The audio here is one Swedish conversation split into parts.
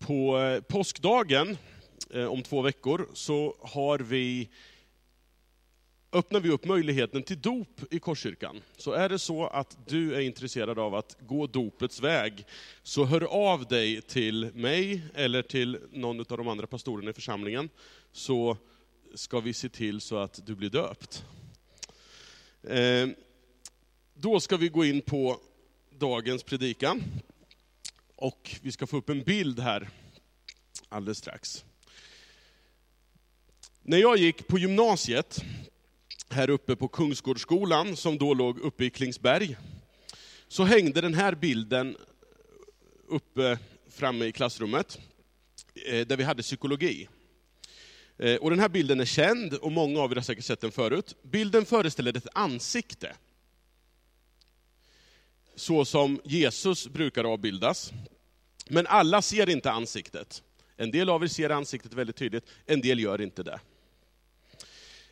På eh, påskdagen eh, om två veckor så har vi, öppnar vi upp möjligheten till dop i Korskyrkan. Så är det så att du är intresserad av att gå dopets väg, så hör av dig till mig eller till någon av de andra pastorerna i församlingen, så ska vi se till så att du blir döpt. Eh, då ska vi gå in på dagens predikan. Och vi ska få upp en bild här alldeles strax. När jag gick på gymnasiet, här uppe på Kungsgårdsskolan, som då låg uppe i Klingsberg, så hängde den här bilden uppe framme i klassrummet, eh, där vi hade psykologi. Eh, och den här bilden är känd, och många av er har säkert sett den förut. Bilden föreställer ett ansikte. Så som Jesus brukar avbildas. Men alla ser inte ansiktet. En del av er ser ansiktet väldigt tydligt, en del gör inte det.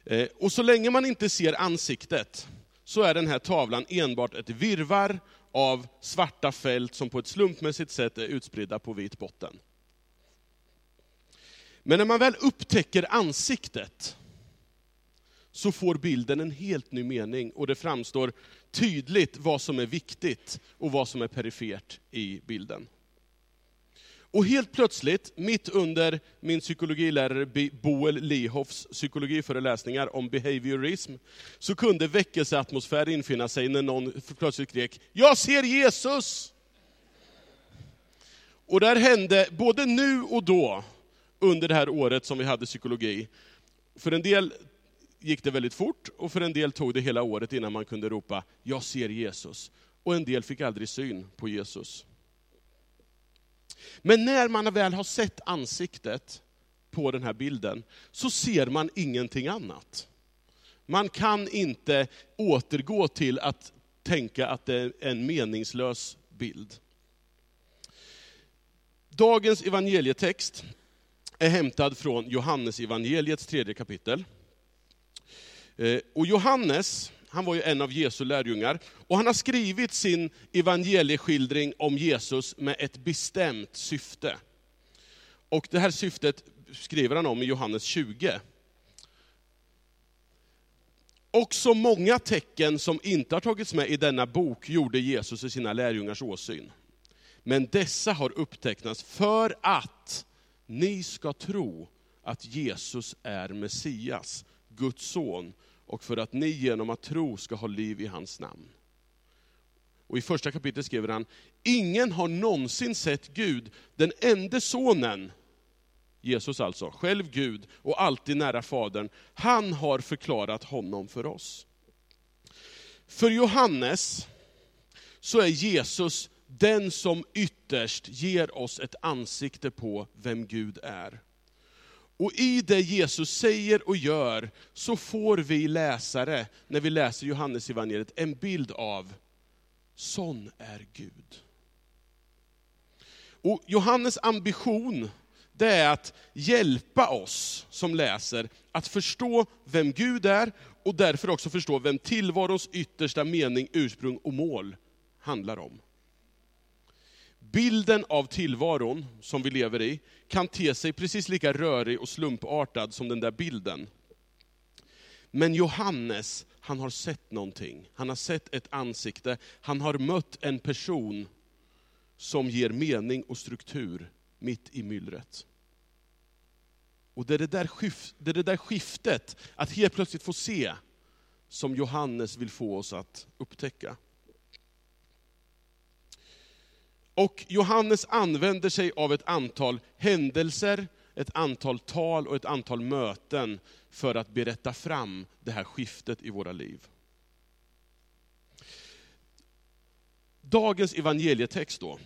Eh, och så länge man inte ser ansiktet, så är den här tavlan enbart ett virvar av svarta fält som på ett slumpmässigt sätt är utspridda på vit botten. Men när man väl upptäcker ansiktet, så får bilden en helt ny mening och det framstår tydligt vad som är viktigt och vad som är perifert i bilden. Och helt plötsligt, mitt under min psykologilärare Boel Lihoffs psykologiföreläsningar om behaviorism, så kunde väckelseatmosfär infinna sig när någon plötsligt skrek ”Jag ser Jesus!” Och där hände både nu och då, under det här året som vi hade psykologi. För en del gick det väldigt fort, och för en del tog det hela året innan man kunde ropa ”Jag ser Jesus”. Och en del fick aldrig syn på Jesus. Men när man väl har sett ansiktet på den här bilden, så ser man ingenting annat. Man kan inte återgå till att tänka att det är en meningslös bild. Dagens evangelietext är hämtad från Johannes evangeliets tredje kapitel. Eh, och Johannes, han var ju en av Jesu lärjungar, och han har skrivit sin evangelieskildring om Jesus med ett bestämt syfte. Och det här syftet skriver han om i Johannes 20. Också många tecken som inte har tagits med i denna bok gjorde Jesus i sina lärjungars åsyn. Men dessa har upptecknats för att ni ska tro att Jesus är Messias, Guds son, och för att ni genom att tro ska ha liv i hans namn. Och i första kapitlet skriver han, ingen har någonsin sett Gud, den enda sonen, Jesus alltså, själv Gud och alltid nära Fadern, han har förklarat honom för oss. För Johannes så är Jesus den som ytterst ger oss ett ansikte på vem Gud är. Och i det Jesus säger och gör, så får vi läsare, när vi läser Johannes evangeliet en bild av, sån är Gud. Och Johannes ambition, det är att hjälpa oss som läser att förstå vem Gud är, och därför också förstå vem tillvarons yttersta mening, ursprung och mål handlar om. Bilden av tillvaron som vi lever i kan te sig precis lika rörig och slumpartad som den där bilden. Men Johannes, han har sett någonting. Han har sett ett ansikte. Han har mött en person som ger mening och struktur mitt i myllret. Och det är det där, skif- det är det där skiftet, att helt plötsligt få se, som Johannes vill få oss att upptäcka. Och Johannes använder sig av ett antal händelser, ett antal tal och ett antal möten för att berätta fram det här skiftet i våra liv. Dagens evangelietext då,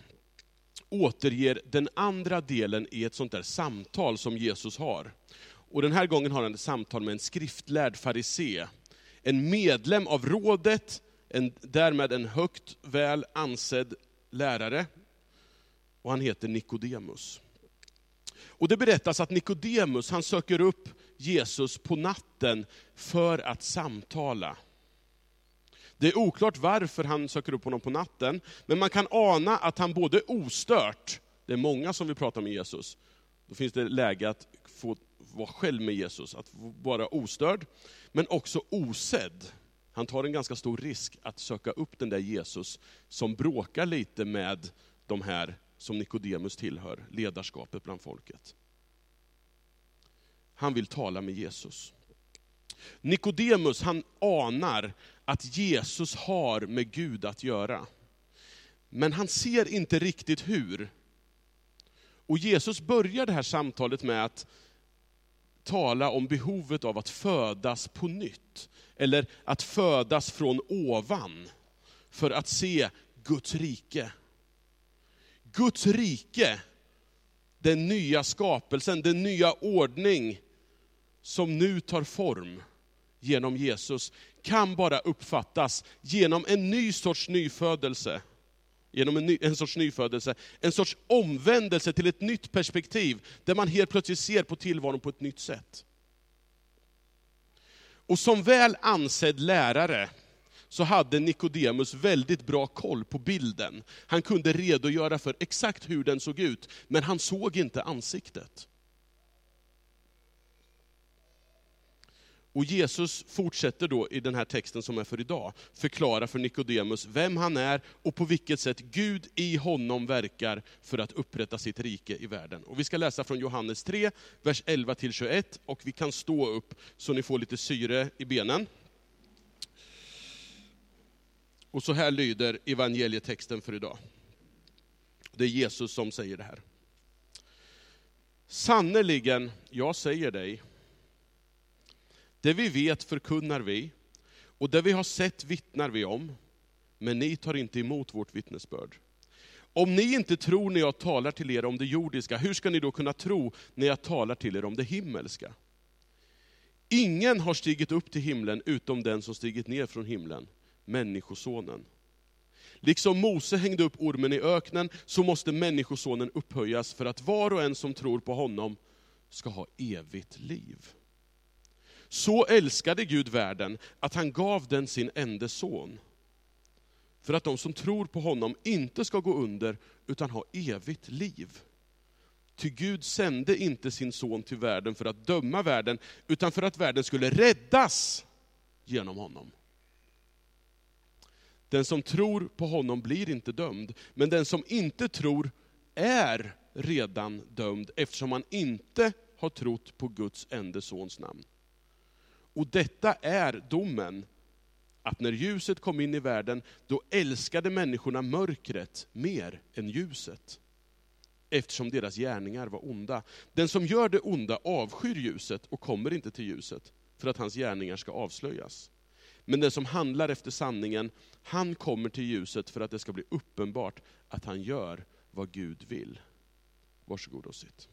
återger den andra delen i ett sånt där samtal som Jesus har. Och den här gången har han ett samtal med en skriftlärd farisé, en medlem av rådet, en, därmed en högt väl ansedd lärare, och han heter Nikodemus. Och det berättas att Nikodemus, han söker upp Jesus på natten för att samtala. Det är oklart varför han söker upp honom på natten, men man kan ana att han både ostört det är många som vill prata med Jesus, då finns det läge att få vara själv med Jesus, att vara ostörd, men också osedd. Han tar en ganska stor risk att söka upp den där Jesus som bråkar lite med de här som Nikodemus tillhör, ledarskapet bland folket. Han vill tala med Jesus. Nikodemus han anar att Jesus har med Gud att göra. Men han ser inte riktigt hur. Och Jesus börjar det här samtalet med att tala om behovet av att födas på nytt. Eller att födas från ovan, för att se Guds rike. Guds rike, den nya skapelsen, den nya ordning som nu tar form genom Jesus, kan bara uppfattas genom en ny sorts nyfödelse. Genom en, ny, en sorts nyfödelse, en sorts omvändelse till ett nytt perspektiv, där man helt plötsligt ser på tillvaron på ett nytt sätt. Och som väl ansedd lärare, så hade Nikodemus väldigt bra koll på bilden. Han kunde redogöra för exakt hur den såg ut, men han såg inte ansiktet. Och Jesus fortsätter då i den här texten som är för idag, förklara för Nikodemus vem han är och på vilket sätt Gud i honom verkar för att upprätta sitt rike i världen. Och vi ska läsa från Johannes 3, vers 11-21, och vi kan stå upp så ni får lite syre i benen. Och så här lyder evangelietexten för idag. Det är Jesus som säger det här. Sannerligen, jag säger dig, det vi vet förkunnar vi, och det vi har sett vittnar vi om, men ni tar inte emot vårt vittnesbörd. Om ni inte tror när jag talar till er om det jordiska, hur ska ni då kunna tro när jag talar till er om det himmelska? Ingen har stigit upp till himlen utom den som stigit ner från himlen, Människosonen. Liksom Mose hängde upp ormen i öknen, så måste Människosonen upphöjas för att var och en som tror på honom ska ha evigt liv. Så älskade Gud världen att han gav den sin enda son. För att de som tror på honom inte ska gå under, utan ha evigt liv. Ty Gud sände inte sin son till världen för att döma världen, utan för att världen skulle räddas genom honom. Den som tror på honom blir inte dömd, men den som inte tror är redan dömd, eftersom han inte har trott på Guds enda sons namn. Och detta är domen, att när ljuset kom in i världen, då älskade människorna mörkret mer än ljuset, eftersom deras gärningar var onda. Den som gör det onda avskyr ljuset och kommer inte till ljuset, för att hans gärningar ska avslöjas. Men den som handlar efter sanningen, han kommer till ljuset för att det ska bli uppenbart att han gör vad Gud vill. Varsågod och sitt.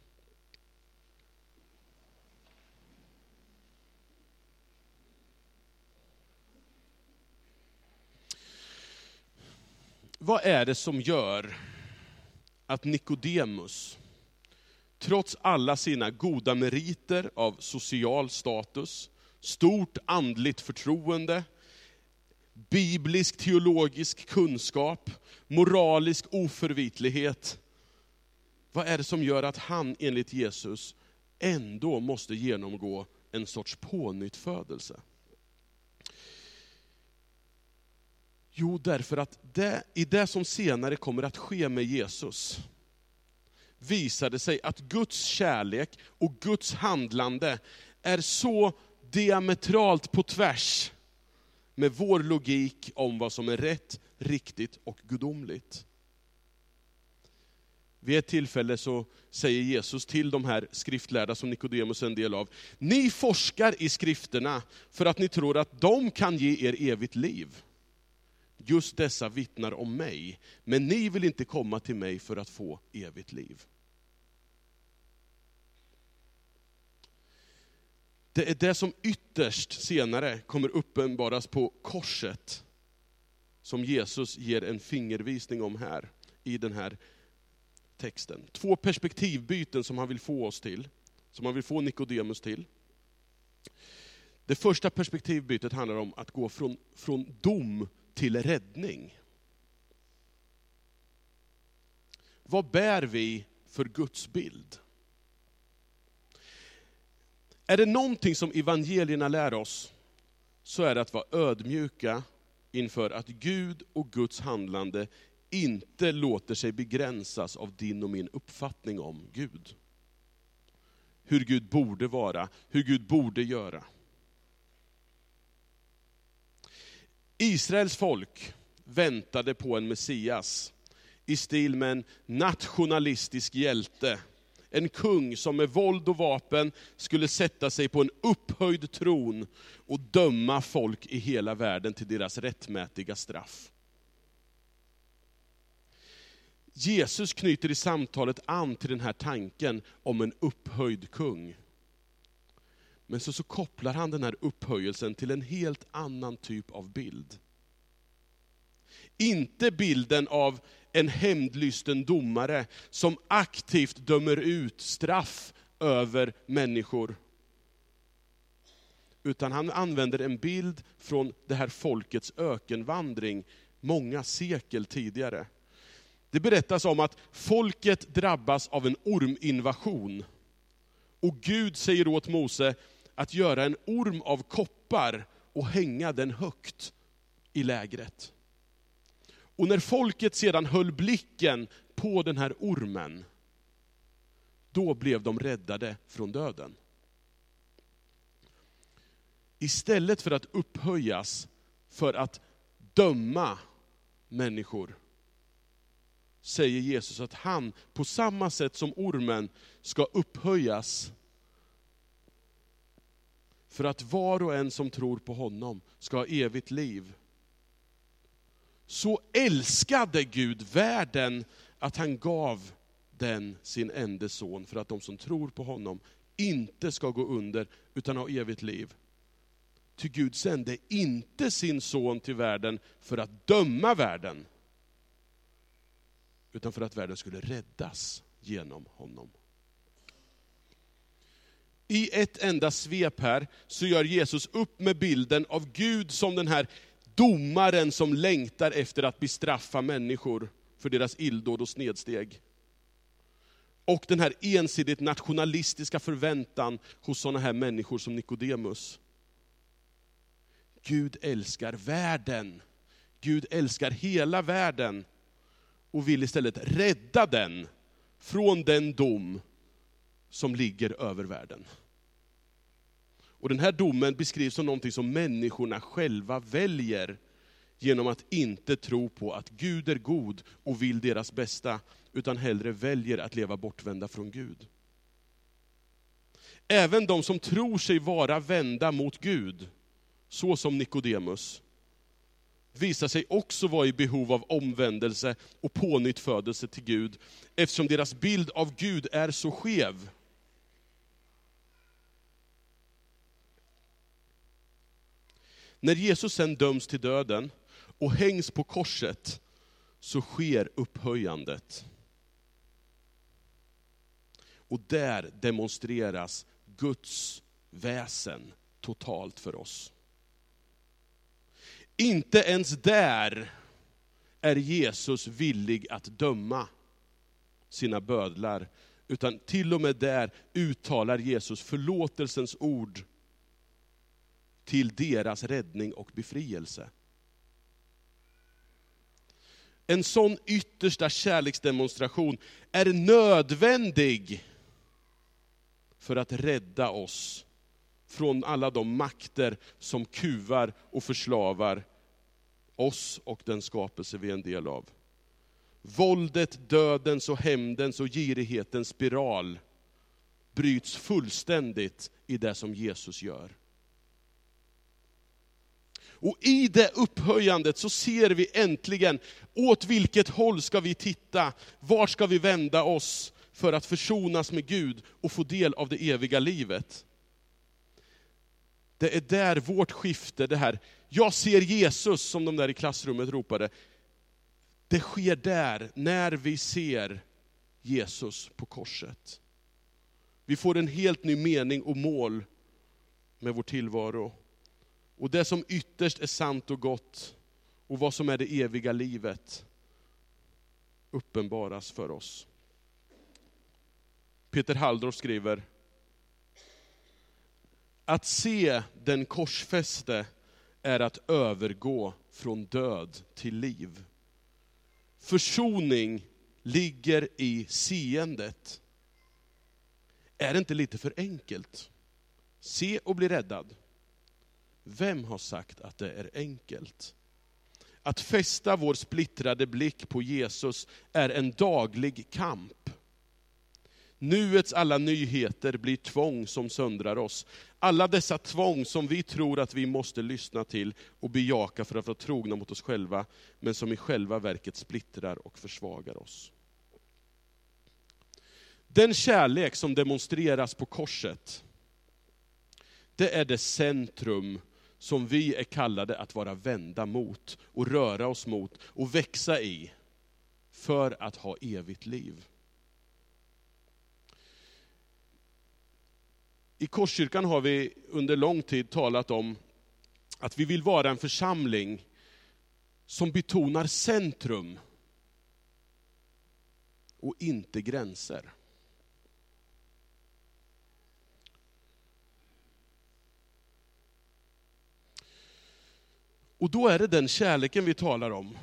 Vad är det som gör att Nikodemus, trots alla sina goda meriter av social status, stort andligt förtroende, biblisk teologisk kunskap, moralisk oförvitlighet. Vad är det som gör att han enligt Jesus ändå måste genomgå en sorts pånyttfödelse? Jo, därför att det, i det som senare kommer att ske med Jesus, visar det sig att Guds kärlek och Guds handlande är så diametralt på tvärs med vår logik om vad som är rätt, riktigt och gudomligt. Vid ett tillfälle så säger Jesus till de här skriftlärda som Nikodemus är en del av, ni forskar i skrifterna för att ni tror att de kan ge er evigt liv. Just dessa vittnar om mig, men ni vill inte komma till mig för att få evigt liv. Det är det som ytterst senare kommer uppenbaras på korset, som Jesus ger en fingervisning om här, i den här texten. Två perspektivbyten som han vill få oss till, som han vill få Nikodemus till. Det första perspektivbytet handlar om att gå från, från dom till räddning. vad bär vi för Guds bild? Är det någonting som evangelierna lär oss, så är det att vara ödmjuka inför att Gud och Guds handlande inte låter sig begränsas av din och min uppfattning om Gud. Hur Gud borde vara, hur Gud borde göra. Israels folk väntade på en Messias i stil med en nationalistisk hjälte. En kung som med våld och vapen skulle sätta sig på en upphöjd tron och döma folk i hela världen till deras rättmätiga straff. Jesus knyter i samtalet an till den här tanken om en upphöjd kung. Men så, så kopplar han den här upphöjelsen till en helt annan typ av bild. Inte bilden av en hämndlysten domare som aktivt dömer ut straff över människor. Utan han använder en bild från det här folkets ökenvandring många sekel tidigare. Det berättas om att folket drabbas av en orminvasion. Och Gud säger åt Mose att göra en orm av koppar och hänga den högt i lägret. Och när folket sedan höll blicken på den här ormen, då blev de räddade från döden. Istället för att upphöjas för att döma människor, säger Jesus att han, på samma sätt som ormen, ska upphöjas för att var och en som tror på honom ska ha evigt liv. Så älskade Gud världen att han gav den sin enda son, för att de som tror på honom inte ska gå under, utan ha evigt liv. Ty Gud sände inte sin son till världen för att döma världen, utan för att världen skulle räddas genom honom. I ett enda svep här så gör Jesus upp med bilden av Gud som den här domaren som längtar efter att bestraffa människor för deras illdåd och snedsteg. Och den här ensidigt nationalistiska förväntan hos sådana här människor som Nikodemus. Gud älskar världen. Gud älskar hela världen och vill istället rädda den från den dom som ligger över världen. Och den här domen beskrivs som någonting som människorna själva väljer, genom att inte tro på att Gud är god och vill deras bästa, utan hellre väljer att leva bortvända från Gud. Även de som tror sig vara vända mot Gud, så som Nikodemus, visar sig också vara i behov av omvändelse och pånyttfödelse till Gud, eftersom deras bild av Gud är så skev. När Jesus sen döms till döden och hängs på korset, så sker upphöjandet. Och där demonstreras Guds väsen totalt för oss. Inte ens där är Jesus villig att döma sina bödlar, utan till och med där uttalar Jesus förlåtelsens ord till deras räddning och befrielse. En sån yttersta kärleksdemonstration är nödvändig för att rädda oss från alla de makter som kuvar och förslavar oss och den skapelse vi är en del av. Våldet, dödens och hämndens och girighetens spiral bryts fullständigt i det som Jesus gör. Och i det upphöjandet så ser vi äntligen, åt vilket håll ska vi titta? Var ska vi vända oss för att försonas med Gud och få del av det eviga livet? Det är där vårt skifte, det här, jag ser Jesus, som de där i klassrummet ropade, det sker där, när vi ser Jesus på korset. Vi får en helt ny mening och mål med vår tillvaro. Och det som ytterst är sant och gott, och vad som är det eviga livet, uppenbaras för oss. Peter Halldorf skriver, att se den korsfäste är att övergå från död till liv. Försoning ligger i seendet. Är det inte lite för enkelt? Se och bli räddad. Vem har sagt att det är enkelt? Att fästa vår splittrade blick på Jesus är en daglig kamp. Nuets alla nyheter blir tvång som söndrar oss. Alla dessa tvång som vi tror att vi måste lyssna till och bejaka för att vara trogna mot oss själva, men som i själva verket splittrar och försvagar oss. Den kärlek som demonstreras på korset, det är det centrum som vi är kallade att vara vända mot, och röra oss mot, och växa i, för att ha evigt liv. I Korskyrkan har vi under lång tid talat om att vi vill vara en församling som betonar centrum och inte gränser. Och då är det den kärleken vi talar om.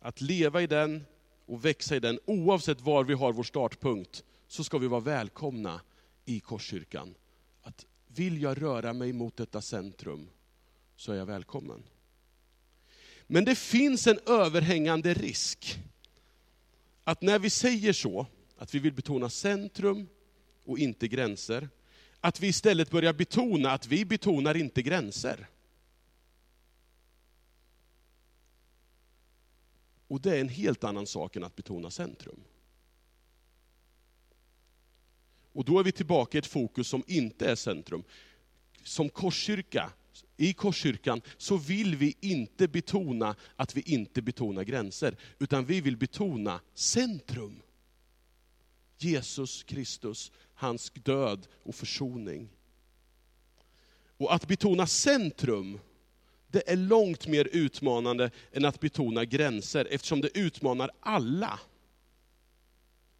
Att leva i den och växa i den, oavsett var vi har vår startpunkt, så ska vi vara välkomna i Korskyrkan. Att vill jag röra mig mot detta centrum, så är jag välkommen. Men det finns en överhängande risk, att när vi säger så, att vi vill betona centrum och inte gränser, att vi istället börjar betona att vi betonar inte gränser. Och det är en helt annan sak än att betona centrum. Och då är vi tillbaka i ett fokus som inte är centrum. Som korskyrka, i Korskyrkan, så vill vi inte betona att vi inte betonar gränser, utan vi vill betona centrum. Jesus Kristus, hans död och försoning. Och att betona centrum, det är långt mer utmanande än att betona gränser, eftersom det utmanar alla.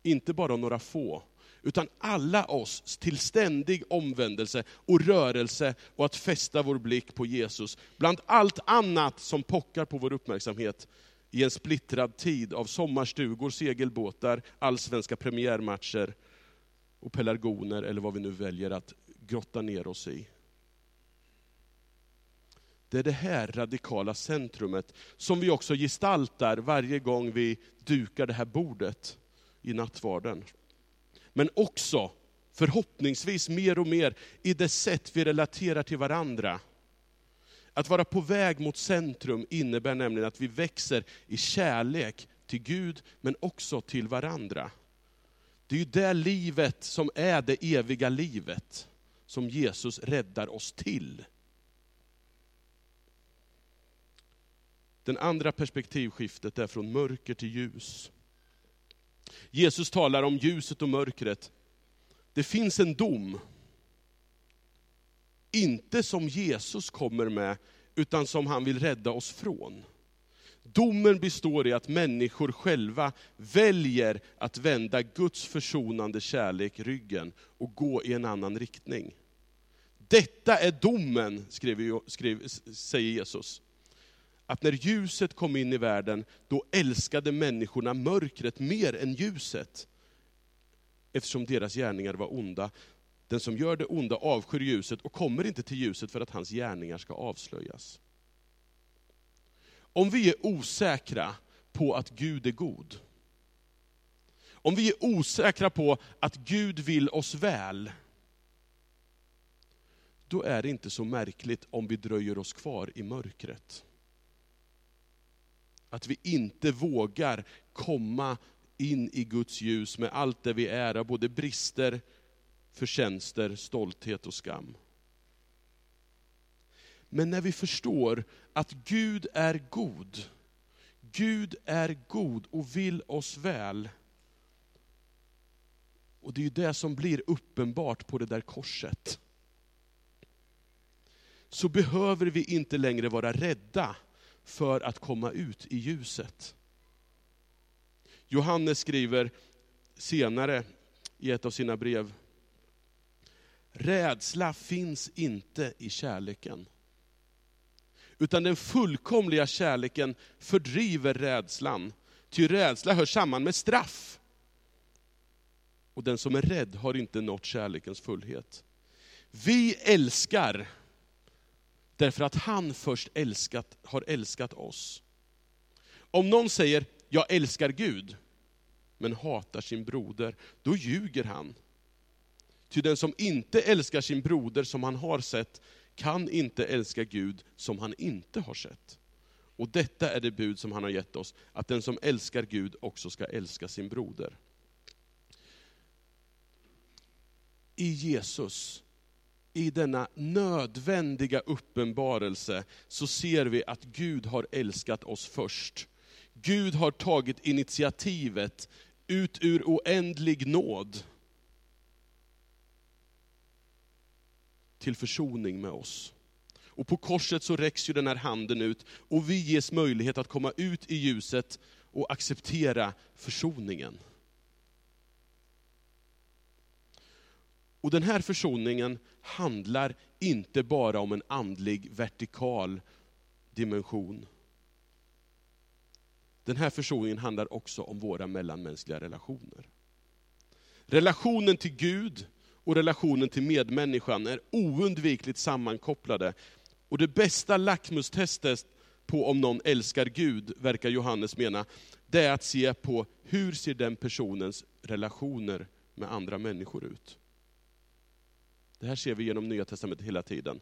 Inte bara några få, utan alla oss till ständig omvändelse och rörelse och att fästa vår blick på Jesus. Bland allt annat som pockar på vår uppmärksamhet i en splittrad tid av sommarstugor, segelbåtar, allsvenska premiärmatcher och pelargoner, eller vad vi nu väljer att grotta ner oss i. Det är det här radikala centrumet som vi också gestaltar varje gång vi dukar det här bordet i nattvarden. Men också, förhoppningsvis mer och mer, i det sätt vi relaterar till varandra. Att vara på väg mot centrum innebär nämligen att vi växer i kärlek till Gud, men också till varandra. Det är ju det livet som är det eviga livet, som Jesus räddar oss till. Den andra perspektivskiftet är från mörker till ljus. Jesus talar om ljuset och mörkret. Det finns en dom. Inte som Jesus kommer med, utan som han vill rädda oss från. Domen består i att människor själva väljer att vända Guds försonande kärlek ryggen och gå i en annan riktning. Detta är domen, skrev, skrev, säger Jesus att när ljuset kom in i världen, då älskade människorna mörkret mer än ljuset. Eftersom deras gärningar var onda. Den som gör det onda avskyr ljuset och kommer inte till ljuset för att hans gärningar ska avslöjas. Om vi är osäkra på att Gud är god, om vi är osäkra på att Gud vill oss väl, då är det inte så märkligt om vi dröjer oss kvar i mörkret. Att vi inte vågar komma in i Guds ljus med allt det vi är, av både brister, förtjänster, stolthet och skam. Men när vi förstår att Gud är god, Gud är god och vill oss väl. Och det är ju det som blir uppenbart på det där korset. Så behöver vi inte längre vara rädda för att komma ut i ljuset. Johannes skriver senare i ett av sina brev, rädsla finns inte i kärleken. Utan den fullkomliga kärleken fördriver rädslan. Ty rädsla hör samman med straff. Och den som är rädd har inte nått kärlekens fullhet. Vi älskar därför att han först älskat, har älskat oss. Om någon säger, jag älskar Gud, men hatar sin broder, då ljuger han. Ty den som inte älskar sin broder som han har sett, kan inte älska Gud som han inte har sett. Och detta är det bud som han har gett oss, att den som älskar Gud också ska älska sin broder. I Jesus, i denna nödvändiga uppenbarelse, så ser vi att Gud har älskat oss först. Gud har tagit initiativet ut ur oändlig nåd till försoning med oss. Och på korset så räcks ju den här handen ut och vi ges möjlighet att komma ut i ljuset och acceptera försoningen. Och den här försoningen handlar inte bara om en andlig vertikal dimension. Den här försoningen handlar också om våra mellanmänskliga relationer. Relationen till Gud och relationen till medmänniskan är oundvikligt sammankopplade. Och det bästa lackmustestet på om någon älskar Gud, verkar Johannes mena, det är att se på hur ser den personens relationer med andra människor ut. Det här ser vi genom Nya Testamentet hela tiden.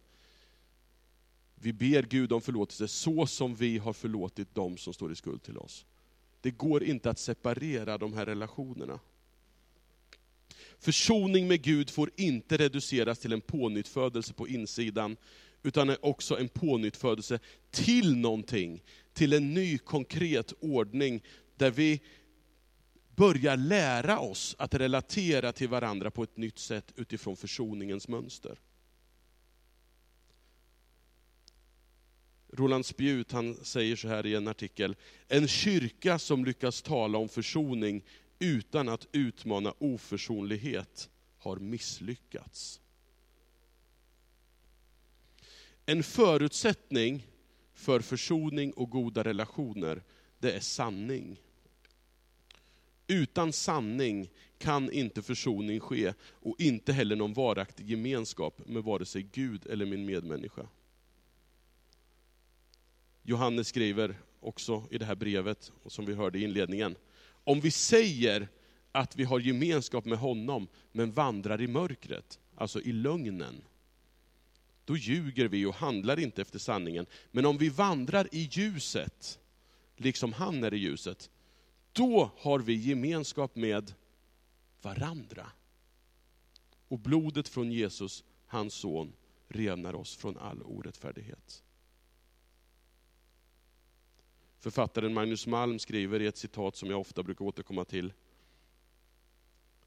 Vi ber Gud om förlåtelse så som vi har förlåtit dem som står i skuld till oss. Det går inte att separera de här relationerna. Försoning med Gud får inte reduceras till en pånyttfödelse på insidan, utan är också en pånyttfödelse till någonting, till en ny konkret ordning, där vi börjar lära oss att relatera till varandra på ett nytt sätt utifrån försoningens mönster. Roland Spjut han säger så här i en artikel, en kyrka som lyckas tala om försoning utan att utmana oförsonlighet har misslyckats. En förutsättning för försoning och goda relationer, det är sanning. Utan sanning kan inte försoning ske och inte heller någon varaktig gemenskap med vare sig Gud eller min medmänniska. Johannes skriver också i det här brevet, och som vi hörde i inledningen, om vi säger att vi har gemenskap med honom, men vandrar i mörkret, alltså i lögnen, då ljuger vi och handlar inte efter sanningen. Men om vi vandrar i ljuset, liksom han är i ljuset, då har vi gemenskap med varandra. Och blodet från Jesus, hans son, renar oss från all orättfärdighet. Författaren Magnus Malm skriver i ett citat som jag ofta brukar återkomma till,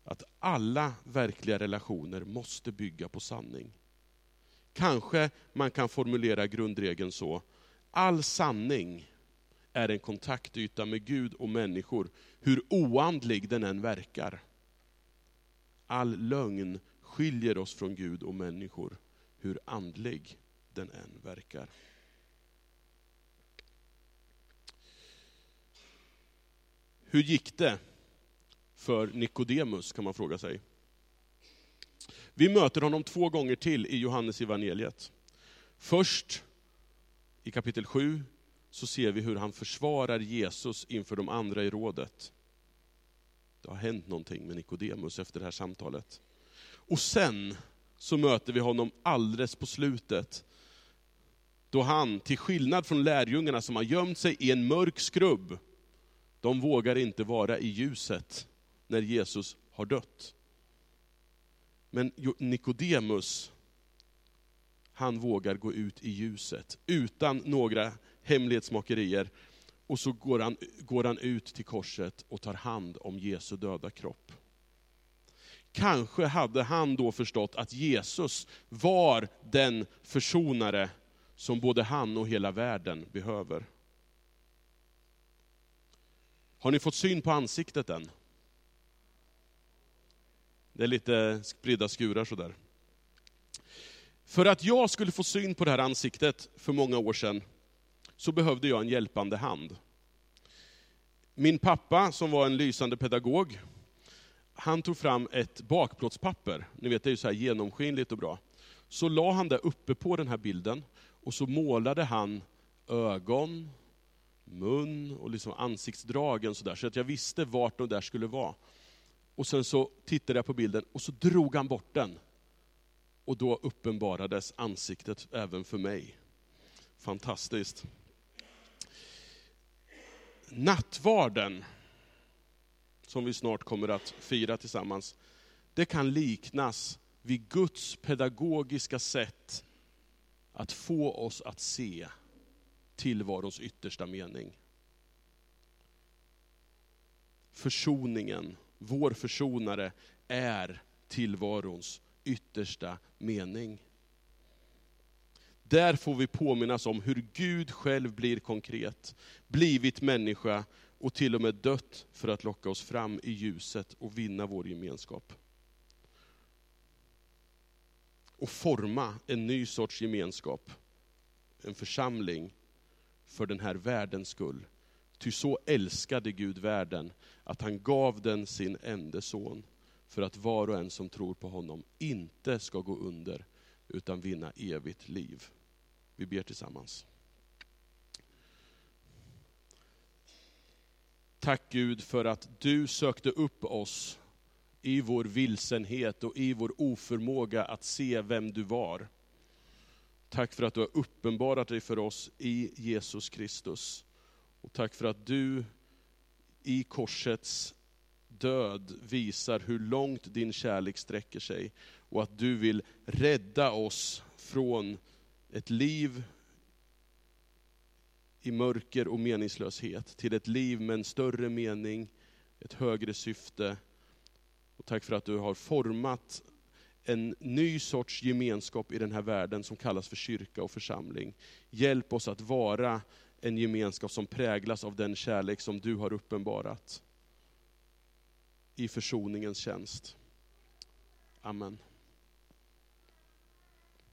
att alla verkliga relationer måste bygga på sanning. Kanske man kan formulera grundregeln så, all sanning är en kontaktyta med Gud och människor, hur oandlig den än verkar. All lögn skiljer oss från Gud och människor, hur andlig den än verkar. Hur gick det för Nikodemus kan man fråga sig. Vi möter honom två gånger till i Johannes evangeliet. Först i kapitel 7 så ser vi hur han försvarar Jesus inför de andra i rådet. Det har hänt någonting med Nikodemus efter det här samtalet. Och sen så möter vi honom alldeles på slutet, då han, till skillnad från lärjungarna som har gömt sig i en mörk skrubb, de vågar inte vara i ljuset när Jesus har dött. Men Nikodemus, han vågar gå ut i ljuset utan några hemlighetsmakerier. Och så går han, går han ut till korset och tar hand om Jesu döda kropp. Kanske hade han då förstått att Jesus var den försonare som både han och hela världen behöver. Har ni fått syn på ansiktet än? Det är lite spridda skurar sådär. För att jag skulle få syn på det här ansiktet för många år sedan, så behövde jag en hjälpande hand. Min pappa, som var en lysande pedagog, han tog fram ett bakplåtspapper, ni vet det är ju så här genomskinligt och bra. Så la han det uppe på den här bilden, och så målade han ögon, mun och liksom ansiktsdragen så där, så att jag visste vart de där skulle vara. Och sen så tittade jag på bilden och så drog han bort den. Och då uppenbarades ansiktet även för mig. Fantastiskt. Nattvarden, som vi snart kommer att fira tillsammans, det kan liknas vid Guds pedagogiska sätt att få oss att se tillvarons yttersta mening. Försoningen, vår försonare, är tillvarons yttersta mening. Där får vi påminnas om hur Gud själv blir konkret, blivit människa och till och med dött för att locka oss fram i ljuset och vinna vår gemenskap. Och forma en ny sorts gemenskap, en församling för den här världens skull. Ty så älskade Gud världen, att han gav den sin enda son, för att var och en som tror på honom inte ska gå under, utan vinna evigt liv. Vi ber tillsammans. Tack Gud för att du sökte upp oss i vår vilsenhet och i vår oförmåga att se vem du var. Tack för att du har uppenbarat dig för oss i Jesus Kristus. Och tack för att du i korsets död visar hur långt din kärlek sträcker sig. Och att du vill rädda oss från ett liv i mörker och meningslöshet, till ett liv med en större mening, ett högre syfte. Och tack för att du har format en ny sorts gemenskap i den här världen som kallas för kyrka och församling. Hjälp oss att vara en gemenskap som präglas av den kärlek som du har uppenbarat i försoningens tjänst. Amen.